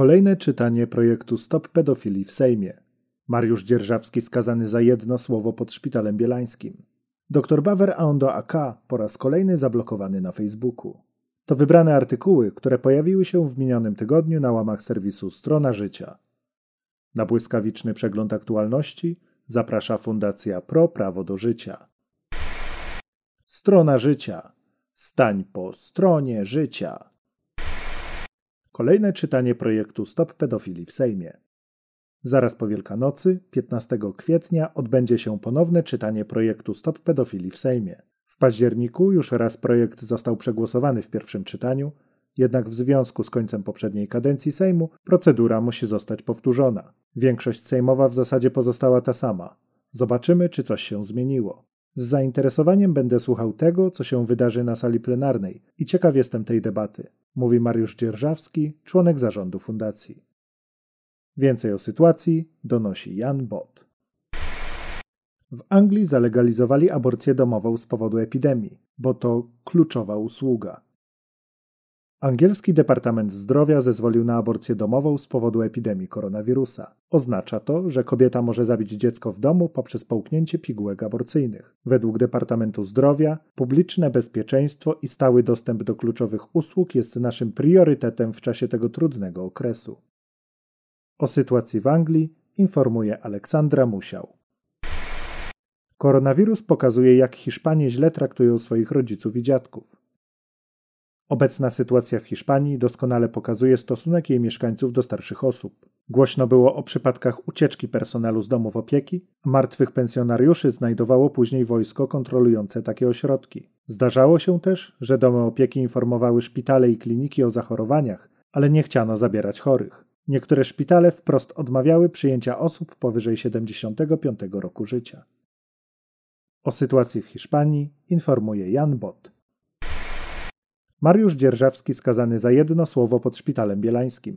Kolejne czytanie projektu Stop Pedofilii w Sejmie. Mariusz Dzierżawski skazany za jedno słowo pod szpitalem bielańskim. Dr Bawer Aondo AK po raz kolejny zablokowany na Facebooku. To wybrane artykuły, które pojawiły się w minionym tygodniu na łamach serwisu Strona Życia. Na błyskawiczny przegląd aktualności zaprasza Fundacja Pro Prawo do Życia. Strona Życia. Stań po stronie życia. Kolejne czytanie projektu Stop Pedofilii w Sejmie. Zaraz po Wielkanocy, 15 kwietnia, odbędzie się ponowne czytanie projektu Stop Pedofilii w Sejmie. W październiku już raz projekt został przegłosowany w pierwszym czytaniu, jednak w związku z końcem poprzedniej kadencji Sejmu procedura musi zostać powtórzona. Większość sejmowa w zasadzie pozostała ta sama. Zobaczymy, czy coś się zmieniło. Z zainteresowaniem będę słuchał tego, co się wydarzy na sali plenarnej i ciekaw jestem tej debaty, mówi Mariusz Dzierżawski, członek zarządu fundacji. Więcej o sytuacji donosi Jan Bot. W Anglii zalegalizowali aborcję domową z powodu epidemii, bo to kluczowa usługa. Angielski Departament Zdrowia zezwolił na aborcję domową z powodu epidemii koronawirusa. Oznacza to, że kobieta może zabić dziecko w domu poprzez połknięcie pigułek aborcyjnych. Według Departamentu Zdrowia publiczne bezpieczeństwo i stały dostęp do kluczowych usług jest naszym priorytetem w czasie tego trudnego okresu. O sytuacji w Anglii informuje Aleksandra Musiał. Koronawirus pokazuje, jak Hiszpanie źle traktują swoich rodziców i dziadków. Obecna sytuacja w Hiszpanii doskonale pokazuje stosunek jej mieszkańców do starszych osób. Głośno było o przypadkach ucieczki personelu z domów opieki, martwych pensjonariuszy znajdowało później wojsko kontrolujące takie ośrodki. Zdarzało się też, że domy opieki informowały szpitale i kliniki o zachorowaniach, ale nie chciano zabierać chorych. Niektóre szpitale wprost odmawiały przyjęcia osób powyżej 75 roku życia. O sytuacji w Hiszpanii informuje Jan Bot. Mariusz Dzierżawski skazany za jedno słowo pod szpitalem bielańskim.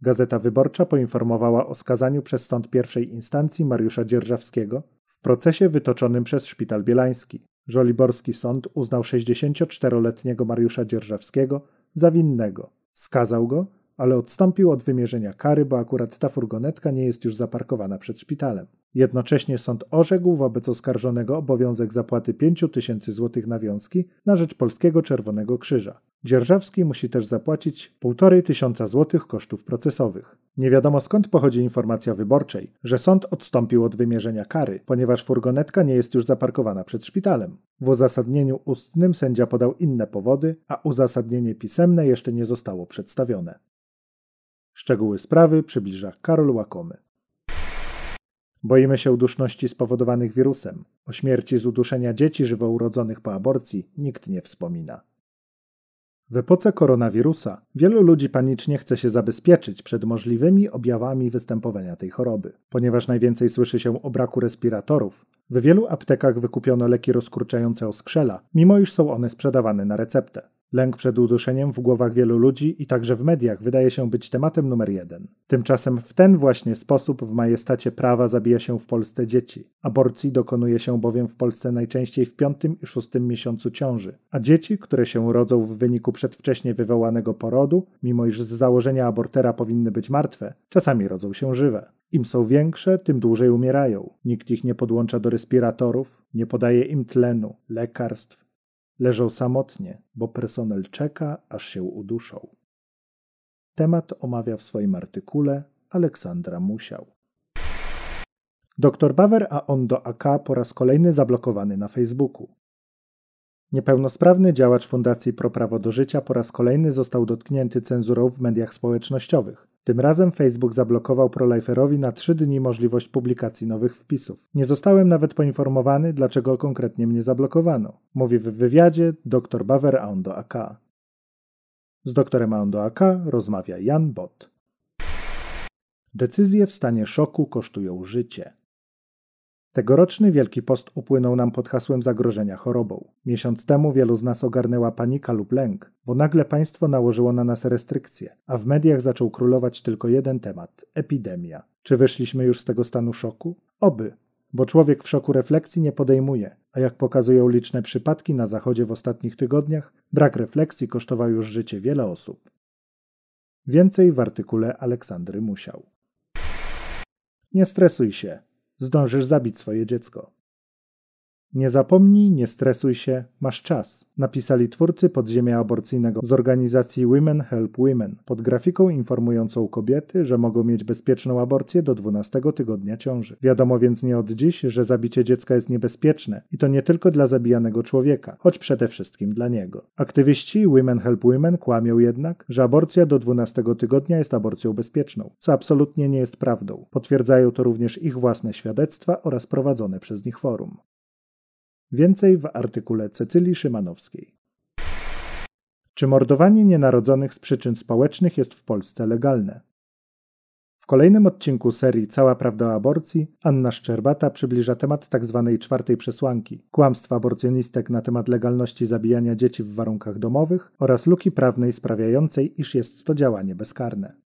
Gazeta Wyborcza poinformowała o skazaniu przez sąd pierwszej instancji Mariusza Dzierżawskiego w procesie wytoczonym przez Szpital Bielański. Żoliborski sąd uznał 64-letniego Mariusza Dzierżawskiego za winnego. Skazał go, ale odstąpił od wymierzenia kary, bo akurat ta furgonetka nie jest już zaparkowana przed szpitalem. Jednocześnie sąd orzekł wobec oskarżonego obowiązek zapłaty 5 tysięcy złotych nawiązki na rzecz Polskiego Czerwonego Krzyża. Dzierżawski musi też zapłacić 1,5 tysiąca złotych kosztów procesowych. Nie wiadomo skąd pochodzi informacja wyborczej, że sąd odstąpił od wymierzenia kary, ponieważ furgonetka nie jest już zaparkowana przed szpitalem. W uzasadnieniu ustnym sędzia podał inne powody, a uzasadnienie pisemne jeszcze nie zostało przedstawione. Szczegóły sprawy przybliża Karol Łakomy. Boimy się duszności spowodowanych wirusem. O śmierci z uduszenia dzieci żywo urodzonych po aborcji nikt nie wspomina. W epoce koronawirusa wielu ludzi panicznie chce się zabezpieczyć przed możliwymi objawami występowania tej choroby. Ponieważ najwięcej słyszy się o braku respiratorów, w wielu aptekach wykupiono leki rozkurczające oskrzela, mimo iż są one sprzedawane na receptę. Lęk przed uduszeniem w głowach wielu ludzi i także w mediach wydaje się być tematem numer jeden. Tymczasem w ten właśnie sposób w majestacie prawa zabija się w Polsce dzieci. Aborcji dokonuje się bowiem w Polsce najczęściej w piątym i szóstym miesiącu ciąży, a dzieci, które się rodzą w wyniku przedwcześnie wywołanego porodu, mimo iż z założenia abortera powinny być martwe, czasami rodzą się żywe. Im są większe, tym dłużej umierają. Nikt ich nie podłącza do respiratorów, nie podaje im tlenu, lekarstw, Leżą samotnie, bo personel czeka, aż się uduszą. Temat omawia w swoim artykule Aleksandra Musiał. Dr Bawer a Ondo AK po raz kolejny zablokowany na Facebooku. Niepełnosprawny działacz Fundacji Pro Prawo do Życia po raz kolejny został dotknięty cenzurą w mediach społecznościowych. Tym razem Facebook zablokował proliferowi na trzy dni możliwość publikacji nowych wpisów. Nie zostałem nawet poinformowany, dlaczego konkretnie mnie zablokowano, mówi w wywiadzie dr Bawer Aundo AK. Z doktorem Aundo AK rozmawia Jan Bot. Decyzje w stanie szoku kosztują życie. Tegoroczny Wielki Post upłynął nam pod hasłem zagrożenia chorobą. Miesiąc temu wielu z nas ogarnęła panika lub lęk, bo nagle państwo nałożyło na nas restrykcje, a w mediach zaczął królować tylko jeden temat epidemia. Czy wyszliśmy już z tego stanu szoku? Oby, bo człowiek w szoku refleksji nie podejmuje, a jak pokazują liczne przypadki na Zachodzie w ostatnich tygodniach, brak refleksji kosztował już życie wiele osób. Więcej w artykule Aleksandry Musiał. Nie stresuj się. Zdążysz zabić swoje dziecko. Nie zapomnij, nie stresuj się, masz czas, napisali twórcy podziemia aborcyjnego z organizacji Women Help Women pod grafiką informującą kobiety, że mogą mieć bezpieczną aborcję do 12 tygodnia ciąży. Wiadomo więc nie od dziś, że zabicie dziecka jest niebezpieczne i to nie tylko dla zabijanego człowieka, choć przede wszystkim dla niego. Aktywiści Women Help Women kłamią jednak, że aborcja do 12 tygodnia jest aborcją bezpieczną, co absolutnie nie jest prawdą. Potwierdzają to również ich własne świadectwa oraz prowadzone przez nich forum. Więcej w artykule Cecylii Szymanowskiej. Czy mordowanie nienarodzonych z przyczyn społecznych jest w Polsce legalne? W kolejnym odcinku serii Cała prawda o aborcji Anna Szczerbata przybliża temat tzw. Tak czwartej przesłanki, kłamstwa aborcjonistek na temat legalności zabijania dzieci w warunkach domowych oraz luki prawnej sprawiającej, iż jest to działanie bezkarne.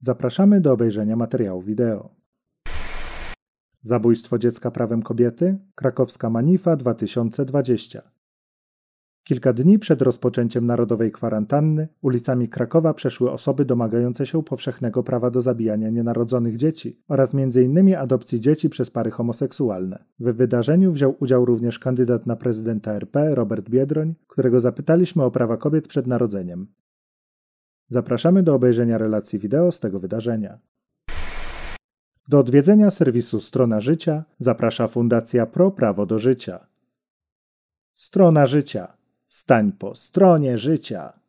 Zapraszamy do obejrzenia materiału wideo. Zabójstwo dziecka prawem kobiety? Krakowska Manifa 2020. Kilka dni przed rozpoczęciem narodowej kwarantanny ulicami Krakowa przeszły osoby domagające się powszechnego prawa do zabijania nienarodzonych dzieci oraz m.in. adopcji dzieci przez pary homoseksualne. W wydarzeniu wziął udział również kandydat na prezydenta RP Robert Biedroń, którego zapytaliśmy o prawa kobiet przed narodzeniem. Zapraszamy do obejrzenia relacji wideo z tego wydarzenia. Do odwiedzenia serwisu Strona Życia zaprasza Fundacja Pro Prawo do Życia. Strona Życia. Stań po stronie życia.